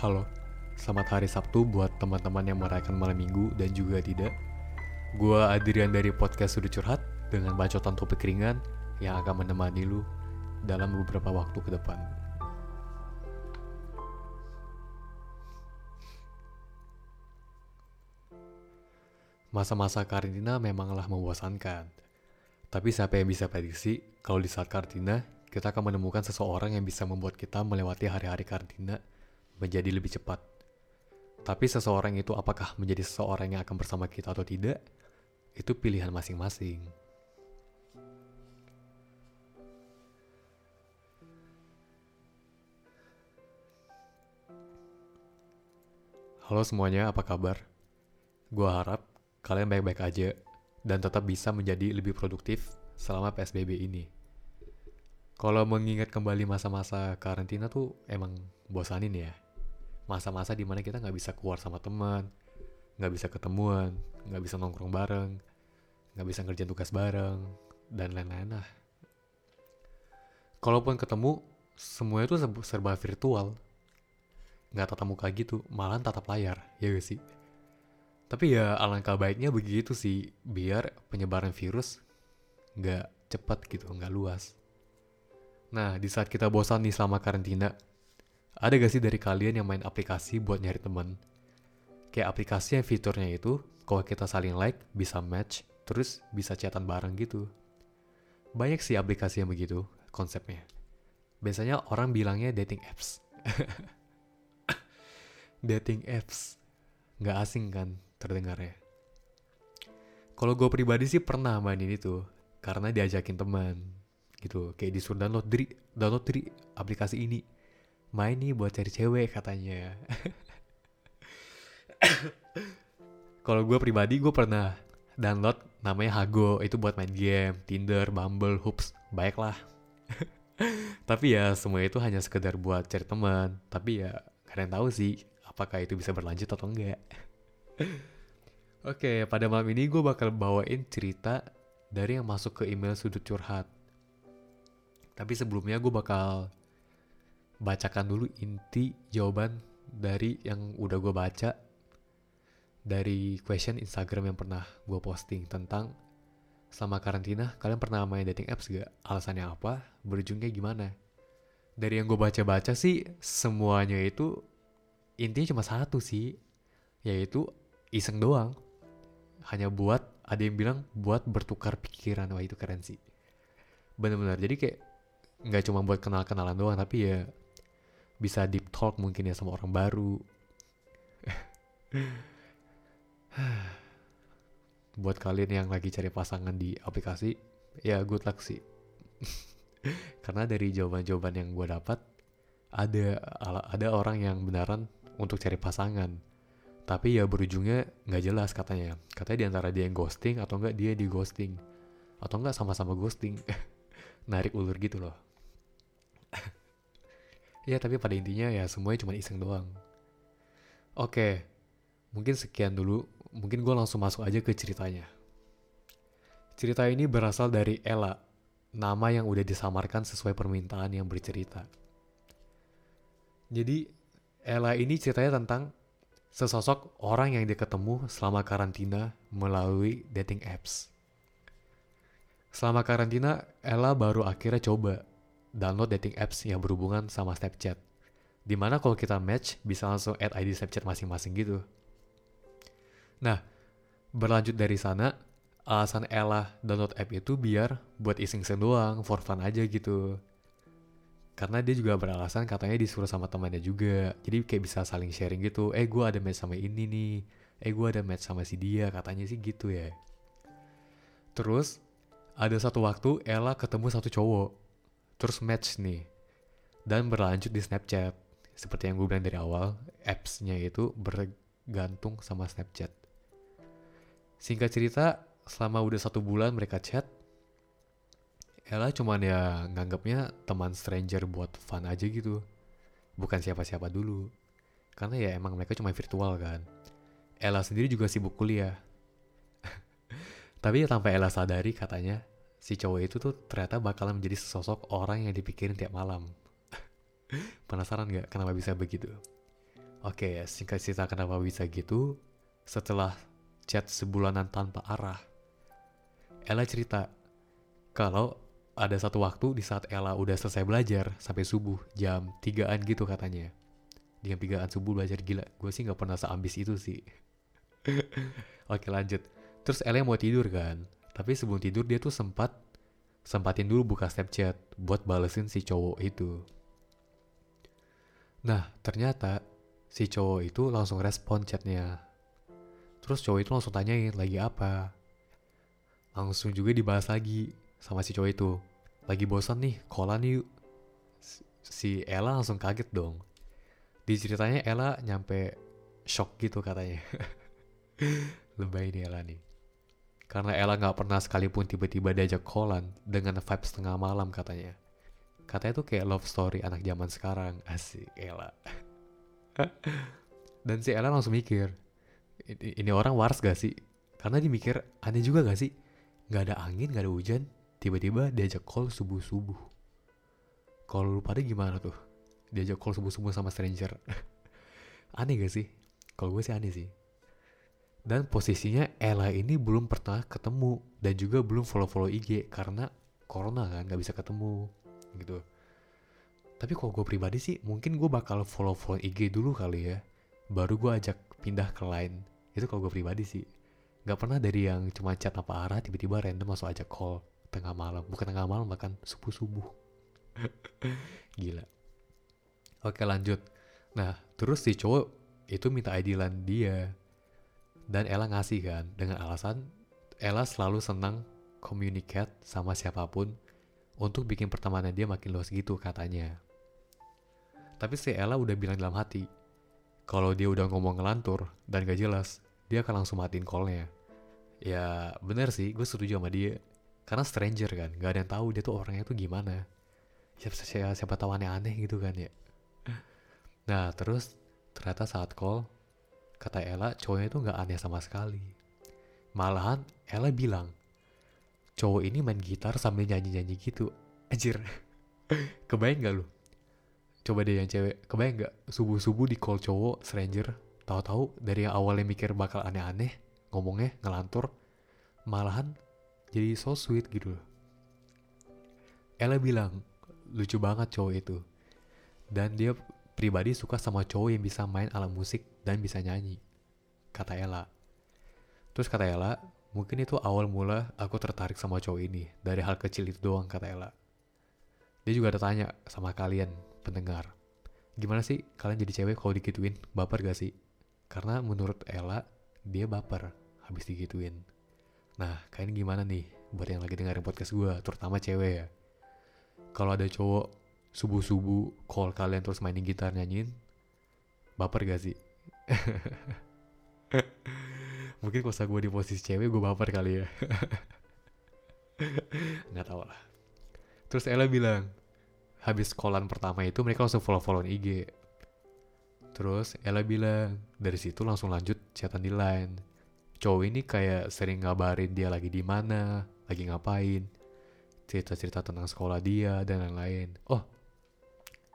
Halo, selamat hari Sabtu buat teman-teman yang merayakan malam minggu dan juga tidak. Gua Adrian dari podcast Sudut Curhat dengan bacotan topik ringan yang akan menemani lu dalam beberapa waktu ke depan. Masa-masa karantina memanglah membosankan. Tapi siapa yang bisa prediksi kalau di saat karantina kita akan menemukan seseorang yang bisa membuat kita melewati hari-hari karantina menjadi lebih cepat. Tapi seseorang itu apakah menjadi seseorang yang akan bersama kita atau tidak, itu pilihan masing-masing. Halo semuanya, apa kabar? Gua harap kalian baik-baik aja dan tetap bisa menjadi lebih produktif selama PSBB ini. Kalau mengingat kembali masa-masa karantina tuh emang bosanin ya. Masa-masa di mana kita nggak bisa keluar sama teman, nggak bisa ketemuan, nggak bisa nongkrong bareng, nggak bisa ngerjain tugas bareng, dan lain-lain lah. Kalaupun ketemu, semuanya tuh serba virtual. Nggak tatap muka gitu, malah tatap layar, ya gak sih? Tapi ya alangkah baiknya begitu sih, biar penyebaran virus nggak cepat gitu, nggak luas. Nah, di saat kita bosan nih selama karantina, ada gak sih dari kalian yang main aplikasi buat nyari teman? Kayak aplikasi yang fiturnya itu, kalau kita saling like, bisa match, terus bisa chatan bareng gitu. Banyak sih aplikasi yang begitu, konsepnya. Biasanya orang bilangnya dating apps. dating apps. Nggak asing kan? terdengarnya. Kalau gue pribadi sih pernah mainin itu karena diajakin teman gitu kayak disuruh download diri download diri aplikasi ini main nih buat cari cewek katanya. Kalau gue pribadi gue pernah download namanya Hago. Itu buat main game Tinder Bumble Hoops. Baiklah. Tapi ya semua itu hanya sekedar buat cari teman. Tapi ya kalian tahu sih apakah itu bisa berlanjut atau enggak Oke, pada malam ini gue bakal bawain cerita dari yang masuk ke email sudut curhat. Tapi sebelumnya gue bakal bacakan dulu inti jawaban dari yang udah gue baca dari question Instagram yang pernah gue posting tentang selama karantina kalian pernah main dating apps gak? Alasannya apa? Berujungnya gimana? Dari yang gue baca-baca sih semuanya itu intinya cuma satu sih, yaitu iseng doang hanya buat ada yang bilang buat bertukar pikiran wah itu keren sih benar-benar jadi kayak nggak cuma buat kenal-kenalan doang tapi ya bisa deep talk mungkin ya sama orang baru. Buat kalian yang lagi cari pasangan di aplikasi ya good luck sih. Karena dari jawaban-jawaban yang gue dapat ada ada orang yang benaran untuk cari pasangan. Tapi ya berujungnya nggak jelas katanya. Katanya di antara dia yang ghosting atau enggak dia di ghosting. Atau enggak sama-sama ghosting. Narik ulur gitu loh ya tapi pada intinya ya semuanya cuma iseng doang. Oke mungkin sekian dulu. Mungkin gue langsung masuk aja ke ceritanya. Cerita ini berasal dari Ella nama yang udah disamarkan sesuai permintaan yang bercerita. Jadi Ella ini ceritanya tentang sesosok orang yang dia ketemu selama karantina melalui dating apps. Selama karantina, Ella baru akhirnya coba download dating apps yang berhubungan sama Snapchat. Di mana kalau kita match, bisa langsung add ID Snapchat masing-masing gitu. Nah, berlanjut dari sana, alasan Ella download app itu biar buat iseng-iseng doang, for fun aja gitu karena dia juga beralasan katanya disuruh sama temannya juga jadi kayak bisa saling sharing gitu eh gue ada match sama ini nih eh gue ada match sama si dia katanya sih gitu ya terus ada satu waktu Ella ketemu satu cowok terus match nih dan berlanjut di Snapchat seperti yang gue bilang dari awal appsnya itu bergantung sama Snapchat singkat cerita selama udah satu bulan mereka chat Ella cuman ya nganggapnya teman stranger buat fun aja gitu. Bukan siapa-siapa dulu. Karena ya emang mereka cuma virtual kan. Ella sendiri juga sibuk kuliah. Tapi ya tanpa Ella sadari katanya, si cowok itu tuh ternyata bakalan menjadi sesosok orang yang dipikirin tiap malam. Penasaran gak kenapa bisa begitu? Oke, singkat cerita kenapa bisa gitu, setelah chat sebulanan tanpa arah, Ella cerita kalau ada satu waktu di saat Ella udah selesai belajar sampai subuh jam 3an gitu katanya. Jam 3an subuh belajar gila. Gue sih nggak pernah seambis itu sih. Oke lanjut. Terus Ella mau tidur kan. Tapi sebelum tidur dia tuh sempat sempatin dulu buka Snapchat buat balesin si cowok itu. Nah ternyata si cowok itu langsung respon chatnya. Terus cowok itu langsung tanyain lagi apa. Langsung juga dibahas lagi sama si cowok itu lagi bosan nih kolan yuk si Ella langsung kaget dong di ceritanya Ella nyampe shock gitu katanya lebay nih Ella nih karena Ella nggak pernah sekalipun tiba-tiba diajak kolan dengan vibe setengah malam katanya katanya tuh kayak love story anak zaman sekarang asik Ella dan si Ella langsung mikir ini, orang waras gak sih karena dia mikir aneh juga gak sih nggak ada angin nggak ada hujan tiba-tiba diajak call subuh-subuh. Kalau lu pada gimana tuh? Diajak call subuh-subuh sama stranger. aneh gak sih? Kalau gue sih aneh sih. Dan posisinya Ella ini belum pernah ketemu dan juga belum follow-follow IG karena corona kan gak bisa ketemu gitu. Tapi kalau gue pribadi sih mungkin gue bakal follow-follow IG dulu kali ya. Baru gue ajak pindah ke lain. Itu kalau gue pribadi sih. Gak pernah dari yang cuma chat apa arah tiba-tiba random masuk ajak call tengah malam bukan tengah malam bahkan subuh subuh gila oke lanjut nah terus si cowok itu minta ID lan dia dan Ella ngasih kan dengan alasan Ella selalu senang communicate sama siapa pun untuk bikin pertemanan dia makin luas gitu katanya. Tapi si Ella udah bilang dalam hati kalau dia udah ngomong ngelantur dan gak jelas dia akan langsung matiin callnya. Ya bener sih gue setuju sama dia. Karena stranger kan gak ada yang tahu dia tuh orangnya tuh gimana. Siapa siapa, siapa tahu aneh-aneh gitu kan ya. Nah terus ternyata saat call kata Ella cowoknya itu nggak aneh sama sekali. Malahan Ella bilang cowok ini main gitar sambil nyanyi-nyanyi gitu. Anjir. Kebayang gak lu? Coba deh yang cewek kebayang gak subuh-subuh di call cowok stranger. Tahu-tahu dari yang awalnya mikir bakal aneh-aneh ngomongnya ngelantur malahan jadi so sweet gitu loh. Ella bilang lucu banget cowok itu. Dan dia pribadi suka sama cowok yang bisa main alat musik dan bisa nyanyi kata Ella. Terus kata Ella mungkin itu awal mula aku tertarik sama cowok ini dari hal kecil itu doang kata Ella. Dia juga ada tanya sama kalian pendengar gimana sih kalian jadi cewek kalau digituin? Baper gak sih? Karena menurut Ella dia baper habis digituin. Nah, kalian gimana nih buat yang lagi dengerin podcast gue, terutama cewek ya. Kalau ada cowok subuh-subuh call kalian terus mainin gitar nyanyiin, baper gak sih? Mungkin kalau gue di posisi cewek gue baper kali ya. Nggak tau lah. Terus Ella bilang, habis callan pertama itu mereka langsung follow-followan IG. Terus Ella bilang, dari situ langsung lanjut chatan di line cowok ini kayak sering ngabarin dia lagi di mana, lagi ngapain, cerita-cerita tentang sekolah dia dan lain-lain. Oh,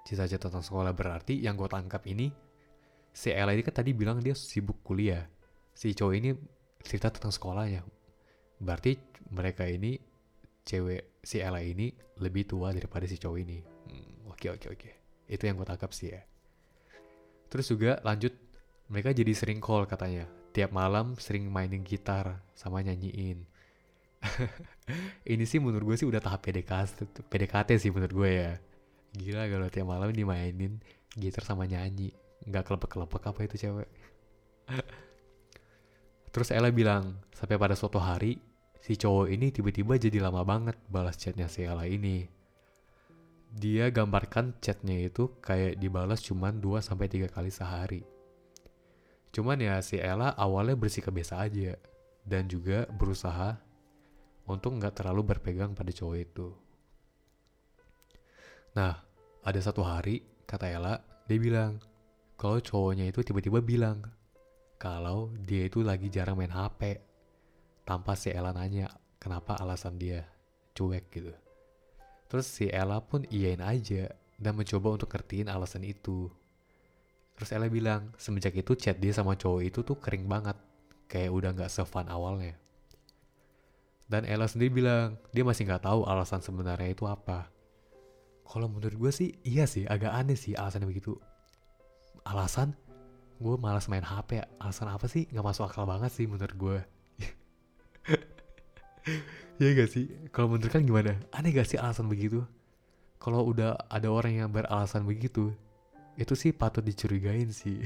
cerita-cerita tentang sekolah berarti yang gue tangkap ini si Ella ini kan tadi bilang dia sibuk kuliah. Si cowok ini cerita tentang sekolahnya. Berarti mereka ini cewek si Ella ini lebih tua daripada si cowok ini. Hmm, oke oke oke. Itu yang gue tangkap sih ya. Terus juga lanjut mereka jadi sering call katanya tiap malam sering mainin gitar sama nyanyiin ini sih menurut gue sih udah tahap PDKT PDKT sih menurut gue ya gila kalau tiap malam dimainin gitar sama nyanyi. Nggak kelepek-kelepek apa itu cewek? Terus Ella bilang sampai pada suatu hari si cowok ini tiba-tiba jadi lama banget balas chatnya si Ella ini. Dia gambarkan chatnya itu kayak dibalas cuman 2 sampai tiga kali sehari. Cuman ya si Ella awalnya bersikap biasa aja dan juga berusaha untuk nggak terlalu berpegang pada cowok itu. Nah, ada satu hari, kata Ella, dia bilang, kalau cowoknya itu tiba-tiba bilang, kalau dia itu lagi jarang main HP. Tanpa si Ella nanya, kenapa alasan dia cuek gitu. Terus si Ella pun iyain aja dan mencoba untuk ngertiin alasan itu. terus Ella bilang semenjak itu chat dia sama cowok itu tuh kering banget kayak udah nggak sefun awalnya dan Ella sendiri bilang dia masih nggak tahu alasan sebenarnya itu apa kalau menurut gue sih iya sih agak aneh sih alasannya begitu. Alasan? Gue malas main HP alasan apa sih? Nggak masuk akal banget sih menurut gue ya gak sih? Kalau menurut kan gimana? Aneh gak sih alasan begitu? Kalau udah ada orang yang beralasan begitu itu sih patut dicurigain sih.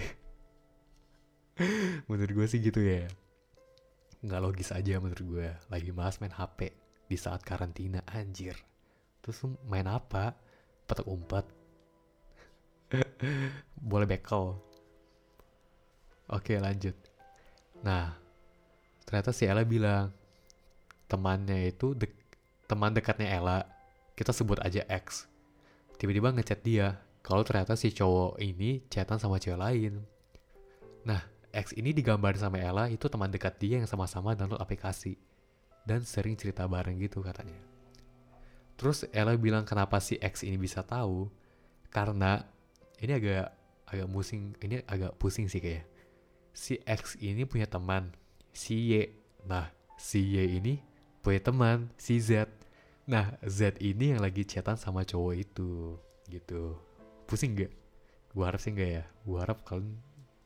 Menurut gue sih gitu ya. Nggak logis aja menurut gue lagi malas main HP di saat karantina anjir. Terus main apa petak umpet. Boleh bekel. Oke lanjut. Nah ternyata si Ella bilang temannya itu dek, teman dekatnya Ella kita sebut aja X. Tiba-tiba ngechat dia kalau ternyata si cowok ini chatan sama cewek lain. Nah X ini digambar sama Ella itu teman dekat dia yang sama-sama download aplikasi. Dan sering cerita bareng gitu katanya. Terus Ella bilang kenapa si X ini bisa tahu karena ini agak agak pusing ini agak pusing sih kayak si X ini punya teman si Y. Nah si Y ini punya teman si Z. Nah Z ini yang lagi chatan sama cowok itu gitu. Pusing gak? Gua harap sih enggak ya. Gua harap kalian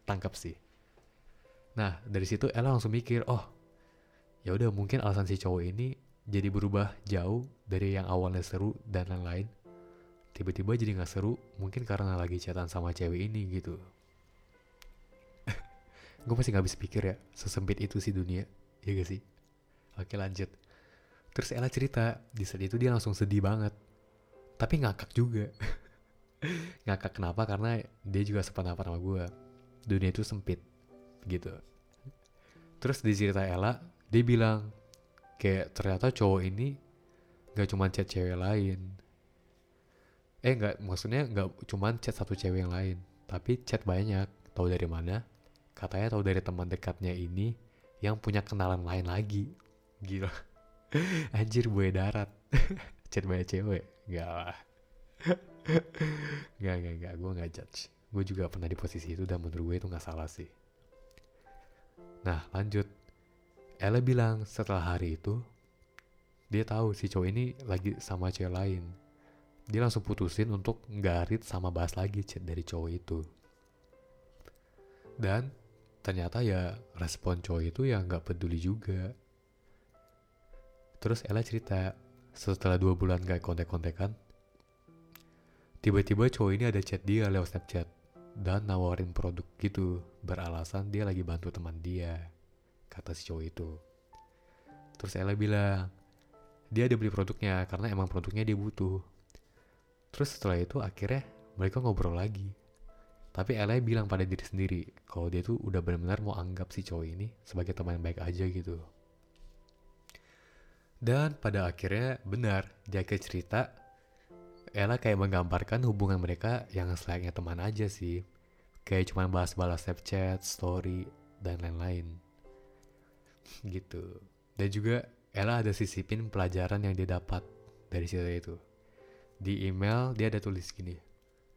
tangkap sih. Nah, dari situ Ella langsung mikir, oh, ya udah mungkin alasan si cowok ini jadi berubah jauh dari yang awalnya seru dan lain-lain. Tiba-tiba jadi nggak seru, mungkin karena lagi chatan sama cewek ini gitu. Gue masih nggak bisa pikir ya, sesempit itu sih dunia, ya gak sih? Oke lanjut. Terus Ella cerita, di saat itu dia langsung sedih banget. Tapi ngakak juga. ngakak kenapa? Karena dia juga sependapat sama gue. Dunia itu sempit gitu terus di cerita Ella dia bilang kayak ternyata cowok ini gak cuma chat cewek lain. Eh nggak maksudnya nggak cuma chat satu cewek yang lain tapi chat banyak. Tahu dari mana? Katanya tahu dari teman dekatnya ini yang punya kenalan lain lagi. Gila. Anjir buaya darat. Chat banyak cewek? Gak lah. Gak gak gak gue gak judge. Gue juga pernah di posisi itu dan menurut gue itu gak salah sih. Nah lanjut, Ella bilang setelah hari itu, dia tahu si cowok ini lagi sama cewek lain. Dia langsung putusin untuk nggak sama bahas lagi chat dari cowok itu. Dan ternyata ya respon cowok itu ya nggak peduli juga. Terus Ella cerita, setelah dua bulan gak kontek-kontekan, tiba-tiba cowok ini ada chat dia lewat Snapchat dan nawarin produk gitu beralasan dia lagi bantu teman dia kata si cowok itu terus Ella bilang dia ada beli produknya karena emang produknya dia butuh terus setelah itu akhirnya mereka ngobrol lagi tapi Ella bilang pada diri sendiri kalau dia tuh udah benar-benar mau anggap si cowok ini sebagai teman baik aja gitu dan pada akhirnya benar di akhir cerita Ella kayak menggambarkan hubungan mereka yang selayaknya teman aja sih. Kayak cuma bahas-bahas Snapchat, story, dan lain-lain. Gitu. Dan juga Ella ada sisipin pelajaran yang dia dapat dari cerita itu. Di email dia ada tulis gini.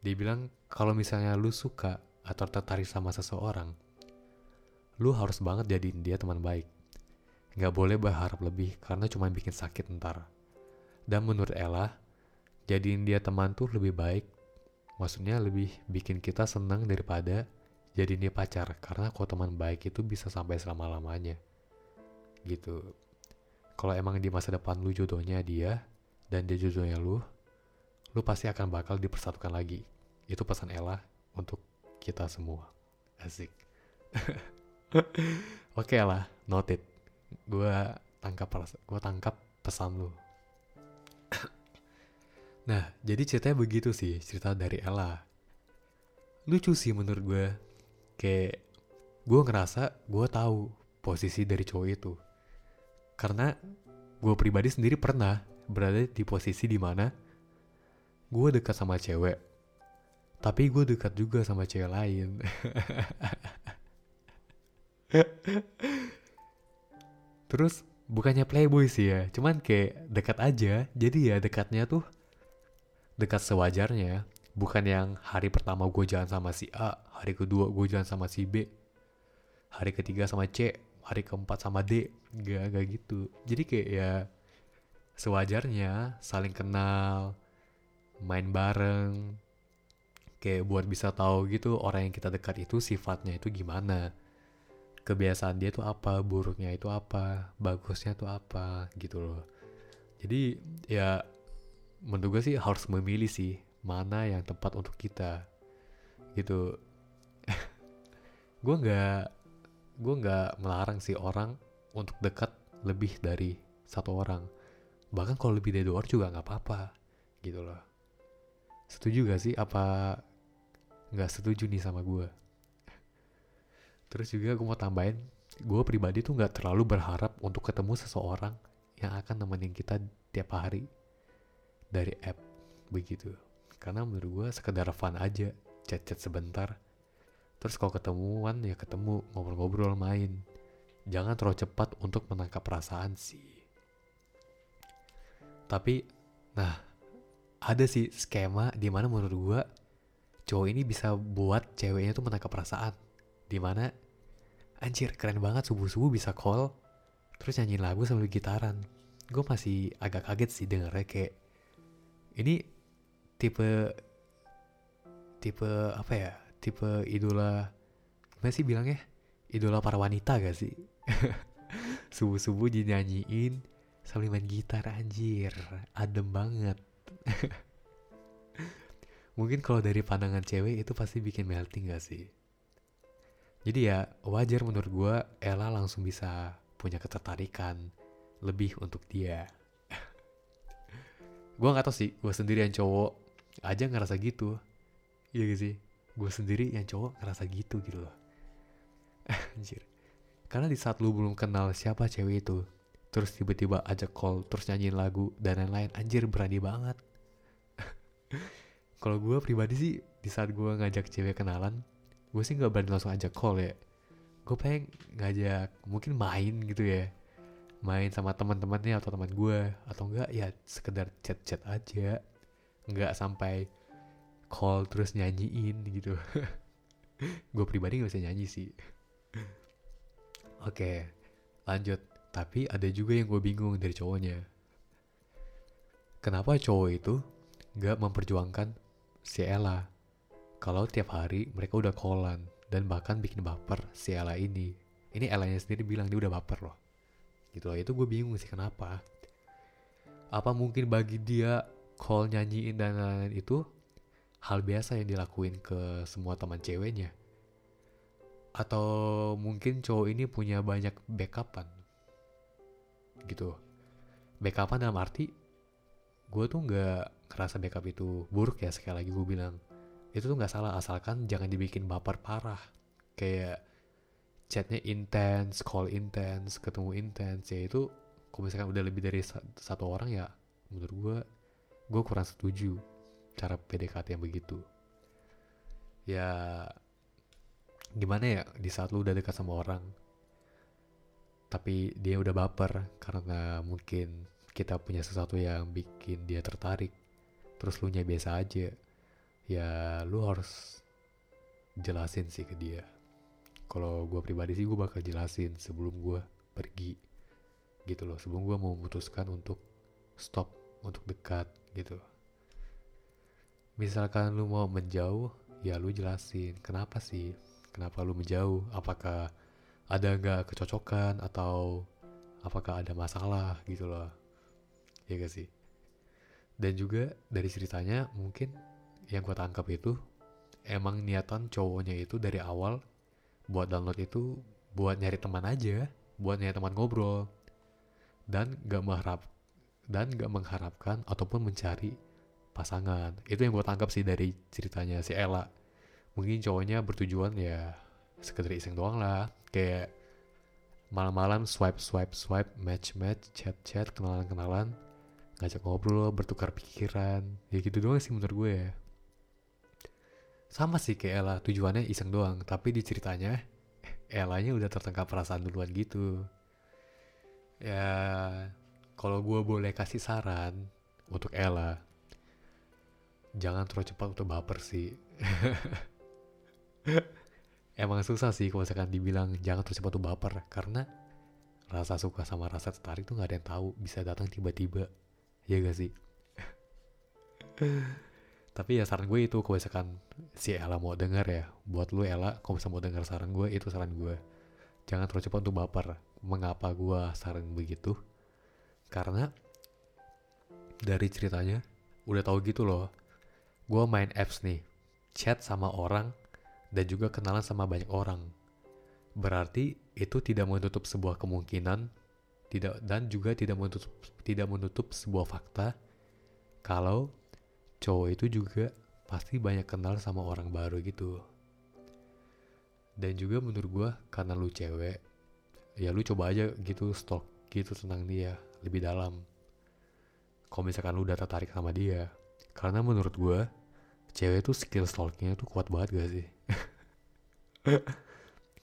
Dia bilang kalau misalnya lu suka atau tertarik sama seseorang, lu harus banget jadiin dia teman baik. Gak boleh berharap lebih karena cuma bikin sakit ntar. Dan menurut Ella, jadiin dia teman tuh lebih baik maksudnya lebih bikin kita senang daripada jadiin dia pacar karena kalau teman baik itu bisa sampai selama-lamanya gitu kalau emang di masa depan lu jodohnya dia dan dia jodohnya lu lu pasti akan bakal dipersatukan lagi itu pesan Ella untuk kita semua asik oke okay lah noted gue tangkap gue tangkap pesan lu Nah, jadi ceritanya begitu sih, cerita dari Ella. Lucu sih menurut gue. Kayak gue ngerasa gue tahu posisi dari cowok itu. Karena gue pribadi sendiri pernah berada di posisi di mana gue dekat sama cewek. Tapi gue dekat juga sama cewek lain. Terus bukannya playboy sih ya, cuman kayak dekat aja. Jadi ya dekatnya tuh dekat sewajarnya, bukan yang hari pertama gue jalan sama si A hari kedua gue jalan sama si B hari ketiga sama C hari keempat sama D. Gak gak gitu. Jadi kayak ya sewajarnya saling kenal main bareng. Kayak buat bisa tahu gitu orang yang kita dekat itu sifatnya itu gimana. Kebiasaan dia tuh apa buruknya itu apa bagusnya tuh apa gitu loh. Jadi ya menurut gue sih harus memilih sih mana yang tepat untuk kita gitu. Gue nggak gue nggak melarang sih orang untuk dekat lebih dari satu orang. Bahkan kalau lebih dari dua orang juga nggak apa-apa gitu loh. Setuju gak sih? Apa nggak setuju nih sama gue terus juga gue mau tambahin gue pribadi tuh nggak terlalu berharap untuk ketemu seseorang yang akan nemenin kita tiap hari dari app begitu. Karena menurut gue sekedar fun aja chat-chat sebentar terus kalau ketemuan ya ketemu ngobrol-ngobrol main. Jangan terlalu cepat untuk menangkap perasaan sih. Tapi nah ada sih skema di mana menurut gue cowok ini bisa buat ceweknya tuh menangkap perasaan. Di mana anjir keren banget subuh subuh bisa call terus nyanyiin lagu sambil gitaran. Gue masih agak kaget sih dengernya kayak ini tipe tipe apa ya tipe idola gimana sih bilangnya? Idola para wanita gak sih? Subuh subuh dinyanyiin sambil main gitar anjir adem banget. Mungkin kalau dari pandangan cewek itu pasti bikin melting gak sih? Jadi ya wajar menurut gue Ella langsung bisa punya ketertarikan lebih untuk dia. Gue gak tau sih gue sendiri yang cowok aja ngerasa gitu. Iya gak sih gue sendiri yang cowok ngerasa gitu gitu loh. Anjir. Karena di saat lu belum kenal siapa cewek itu terus tiba-tiba ajak call terus nyanyiin lagu dan lain-lain anjir berani banget. Kalau gue pribadi sih di saat gue ngajak cewek kenalan gue sih nggak berani langsung ajak call ya. Gue pengen ngajak mungkin main gitu ya. Main sama teman-temannya atau teman gue atau enggak ya sekedar chat-chat aja. Nggak sampai call terus nyanyiin gitu gue pribadi nggak bisa nyanyi sih oke lanjut tapi ada juga yang gue bingung dari cowoknya kenapa cowok itu nggak memperjuangkan si Ella. Kalau tiap hari mereka udah callan dan bahkan bikin baper si Ella ini. Ini Ellanya sendiri bilang dia udah baper loh. Gitu loh, itu gue bingung sih kenapa. Apa mungkin bagi dia call nyanyiin dan lain-lain itu hal biasa yang dilakuin ke semua teman ceweknya? Atau mungkin cowok ini punya banyak backupan? Gitu. Backupan dalam arti gue tuh nggak ngerasa backup itu buruk ya sekali lagi gue bilang itu tuh nggak salah asalkan jangan dibikin baper parah kayak chatnya intens call intens ketemu intens ya itu kalau misalkan udah lebih dari satu orang ya menurut gue gue kurang setuju cara PDKT yang begitu. Ya gimana ya di saat lu udah dekat sama orang tapi dia udah baper karena mungkin kita punya sesuatu yang bikin dia tertarik terus lu nya biasa aja ya lu harus jelasin sih ke dia. Kalau gue pribadi sih gue bakal jelasin sebelum gue pergi gitu loh. Sebelum gue memutuskan untuk stop untuk dekat gitu misalkan lu mau menjauh ya lu jelasin kenapa sih? Kenapa lu menjauh? Apakah ada nggak kecocokan atau apakah ada masalah gitu loh? Ya gak sih? Dan juga dari ceritanya mungkin yang gue tangkap itu emang niatan cowoknya itu dari awal buat download itu buat nyari teman aja buat nyari teman ngobrol. Dan gak mengharap dan gak mengharapkan ataupun mencari pasangan. Itu yang gue tangkap sih dari ceritanya si Ella. Mungkin cowoknya bertujuan ya sekedar iseng doang lah. Kayak malam-malam swipe swipe swipe match match chat chat kenalan kenalan ngajak ngobrol bertukar pikiran. Ya gitu doang sih menurut gue ya. Sama sih kayak Ella tujuannya iseng doang. Tapi di ceritanya Ellanya udah tertangkap perasaan duluan gitu. Ya kalau gue boleh kasih saran untuk Ella jangan terlalu cepat untuk baper sih. Emang susah sih kalau misalkan dibilang jangan terlalu cepat untuk baper karena rasa suka sama rasa tertarik tuh nggak ada yang tahu bisa datang tiba-tiba. Ya gak sih? Tapi ya saran gue itu kalau misalkan si Ella mau denger ya buat lu Ella kalau misalkan mau denger saran gue itu saran gue. Jangan terlalu cepat untuk baper. Mengapa gue saran begitu? Karena dari ceritanya udah tahu gitu loh gue main apps nih chat sama orang dan juga kenalan sama banyak orang. Berarti itu tidak menutup sebuah kemungkinan tidak dan juga tidak menutup tidak menutup sebuah fakta kalau cowok itu juga pasti banyak kenal sama orang baru gitu. Dan juga menurut gue karena lu cewek ya lu coba aja gitu stalk gitu tentang dia lebih dalam. Kalau misalkan lu udah tertarik sama dia karena menurut gue cewek tuh skill stalkingnya tuh kuat banget gak sih?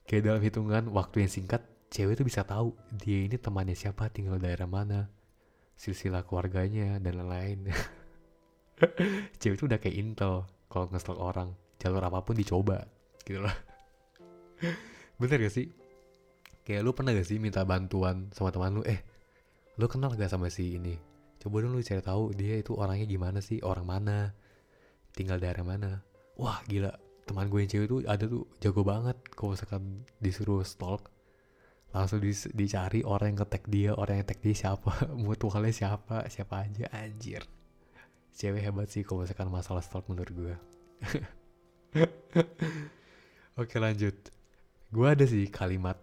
Kayak dalam hitungan waktu yang singkat cewek tuh bisa tahu dia ini temannya siapa tinggal daerah mana silsilah keluarganya dan lain-lain. Cewek tuh udah kayak intel kalau ngestalk orang jalur apa pun dicoba gitu loh. Bener gak sih? Kayak lu pernah gak sih minta bantuan sama teman lu eh lu kenal gak sama si ini? Coba dong lu cari tahu dia itu orangnya gimana sih orang mana tinggal daerah mana. Wah gila. Teman gue yang cewek tuh ada tuh jago banget. Kalau misalkan disuruh stalk. Langsung di, dicari orang yang ngetek dia orang yang tag dia siapa mutualnya siapa siapa aja anjir. Cewek hebat sih kalau misalkan masalah stalk menurut gue. Oke lanjut. Gue ada sih kalimat.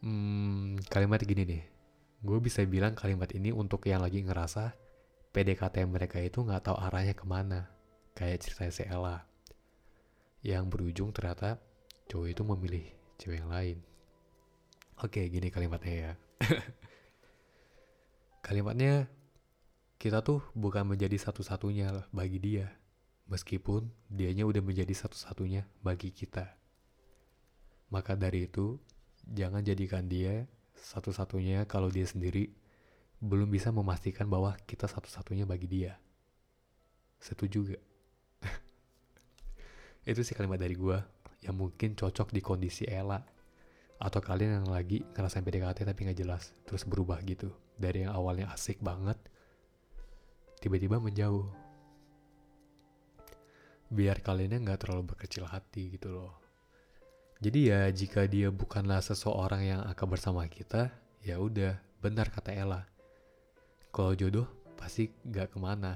Hmm, kalimat gini nih. Gue bisa bilang kalimat ini untuk yang lagi ngerasa PDKT mereka itu nggak tahu arahnya ke mana. Kayak cerita si Ella. Yang berujung ternyata cowok itu memilih cewek yang lain. Oke, gini kalimatnya ya. kalimatnya, kita tuh bukan menjadi satu-satunya bagi dia. Meskipun dianya udah menjadi satu-satunya bagi kita. Maka dari itu, jangan jadikan dia satu-satunya kalau dia sendiri belum bisa memastikan bahwa kita satu-satunya bagi dia. Setuju gak? Itu sih kalimat dari gue yang mungkin cocok di kondisi Ella. Atau kalian yang lagi ngerasain PDKT tapi gak jelas. Terus berubah gitu. Dari yang awalnya asik banget, tiba-tiba menjauh. Biar kaliannya gak terlalu berkecil hati gitu loh. Jadi ya jika dia bukanlah seseorang yang akan bersama kita, ya udah benar kata Ella. Kalau jodoh pasti gak ke mana,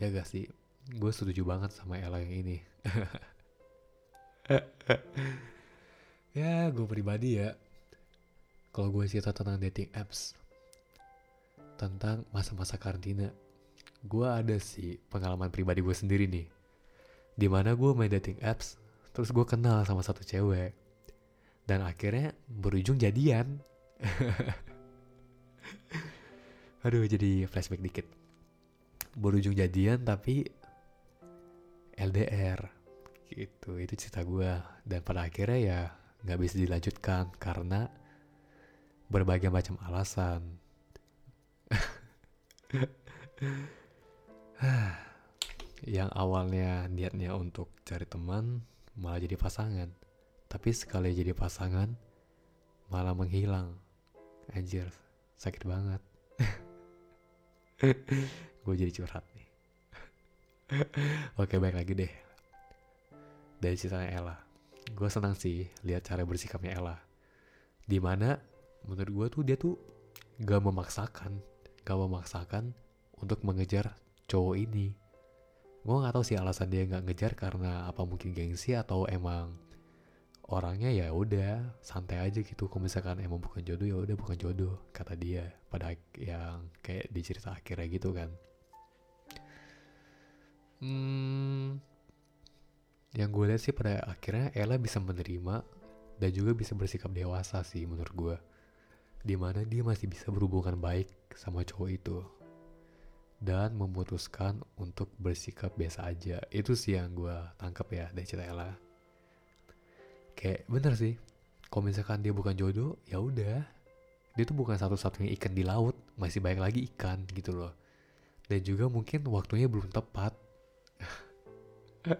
ya gak sih? Gue setuju banget sama Ella yang ini. ya gue pribadi ya, kalau gue cerita tentang dating apps, tentang masa-masa karantina, gue ada sih pengalaman pribadi gue sendiri nih. Di mana gue main dating apps, terus gue kenal sama satu cewek dan akhirnya berujung jadian aduh jadi flashback dikit. Berujung jadian tapi LDR gitu itu cerita gue dan pada akhirnya ya nggak bisa dilanjutkan karena berbagai macam alasan. Yang awalnya niatnya untuk cari teman malah jadi pasangan. Tapi sekali jadi pasangan malah menghilang. Anjir, sakit banget. gue jadi curhat nih. Oke, baik lagi deh. Dari ceritanya Ella. Gue senang sih lihat cara bersikapnya Ella. Di mana menurut gue tuh dia tuh gak memaksakan. Gak memaksakan untuk mengejar cowok ini. Gue gak tahu sih alasan dia gak ngejar karena apa mungkin gengsi atau emang orangnya ya udah santai aja gitu. Kalau misalkan emang bukan jodoh ya udah bukan jodoh kata dia. Pada yang kayak di cerita akhirnya gitu kan. Hmm, yang gue lihat sih pada akhirnya Ella bisa menerima dan juga bisa bersikap dewasa sih menurut gue. Di mana dia masih bisa berhubungan baik sama cowok itu. Dan memutuskan untuk bersikap biasa aja. Itu sih yang gue tangkap ya dari cerita Ella kayak bener sih. Kalau misalkan dia bukan jodoh ya udah. Dia tuh bukan satu-satunya ikan di laut. Masih banyak lagi ikan gitu loh. Dan juga mungkin waktunya belum tepat.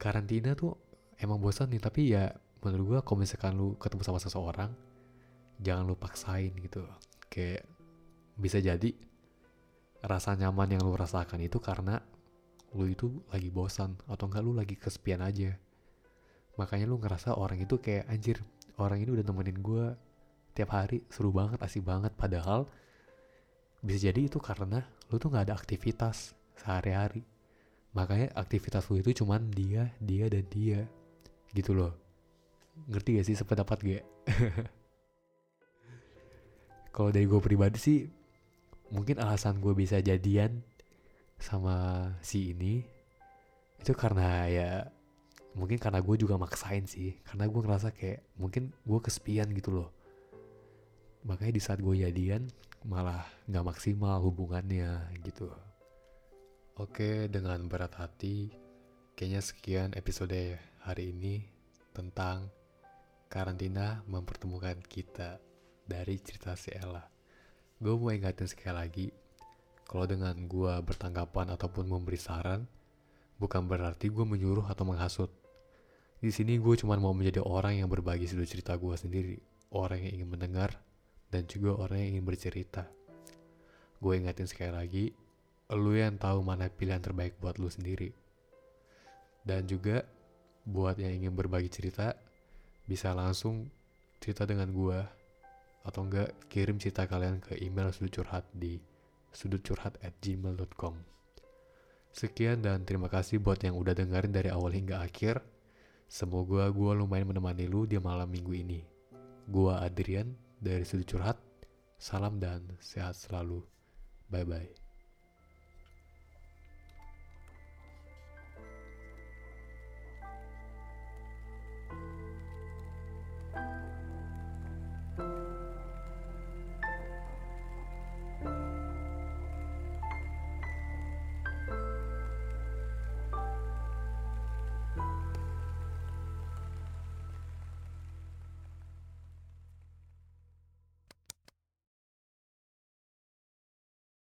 Karantina tuh emang bosan nih tapi ya menurut gua kalau misalkan lu ketemu sama seseorang jangan lu paksain gitu. Kayak bisa jadi rasa nyaman yang lu rasakan itu karena lu itu lagi bosan atau enggak lu lagi kesepian aja makanya lu ngerasa orang itu kayak anjir orang ini udah nemenin gue tiap hari seru banget asik banget. Padahal bisa jadi itu karena lu tuh nggak ada aktivitas sehari-hari. Makanya aktivitas lu itu cuman dia dia dan dia. Gitu loh. Ngerti gak sih sependapat gue kalau dari gue pribadi sih mungkin alasan gue bisa jadian sama si ini itu karena ya mungkin karena gue juga maksain sih. Karena gue ngerasa kayak mungkin gue kesepian gitu loh. Makanya di saat gue jadian malah nggak maksimal hubungannya gitu. Oke dengan berat hati kayaknya sekian episode hari ini tentang karantina mempertemukan kita dari cerita si Ella. Gue mau ingatin sekali lagi kalau dengan gue bertanggapan ataupun memberi saran bukan berarti gue menyuruh atau menghasut di sini gue cuma mau menjadi orang yang berbagi sudut cerita gue sendiri, orang yang ingin mendengar, dan juga orang yang ingin bercerita. Gue ingatin sekali lagi, lu yang tahu mana pilihan terbaik buat lu sendiri. Dan juga buat yang ingin berbagi cerita, bisa langsung cerita dengan gue atau enggak kirim cerita kalian ke email sudut curhat di sudutcurhat at gmail.com Sekian dan terima kasih buat yang udah dengerin dari awal hingga akhir. Semoga gue lumayan menemani lu di malam minggu ini. Gue Adrian dari Sudut Curhat. Salam dan sehat selalu. Bye-bye.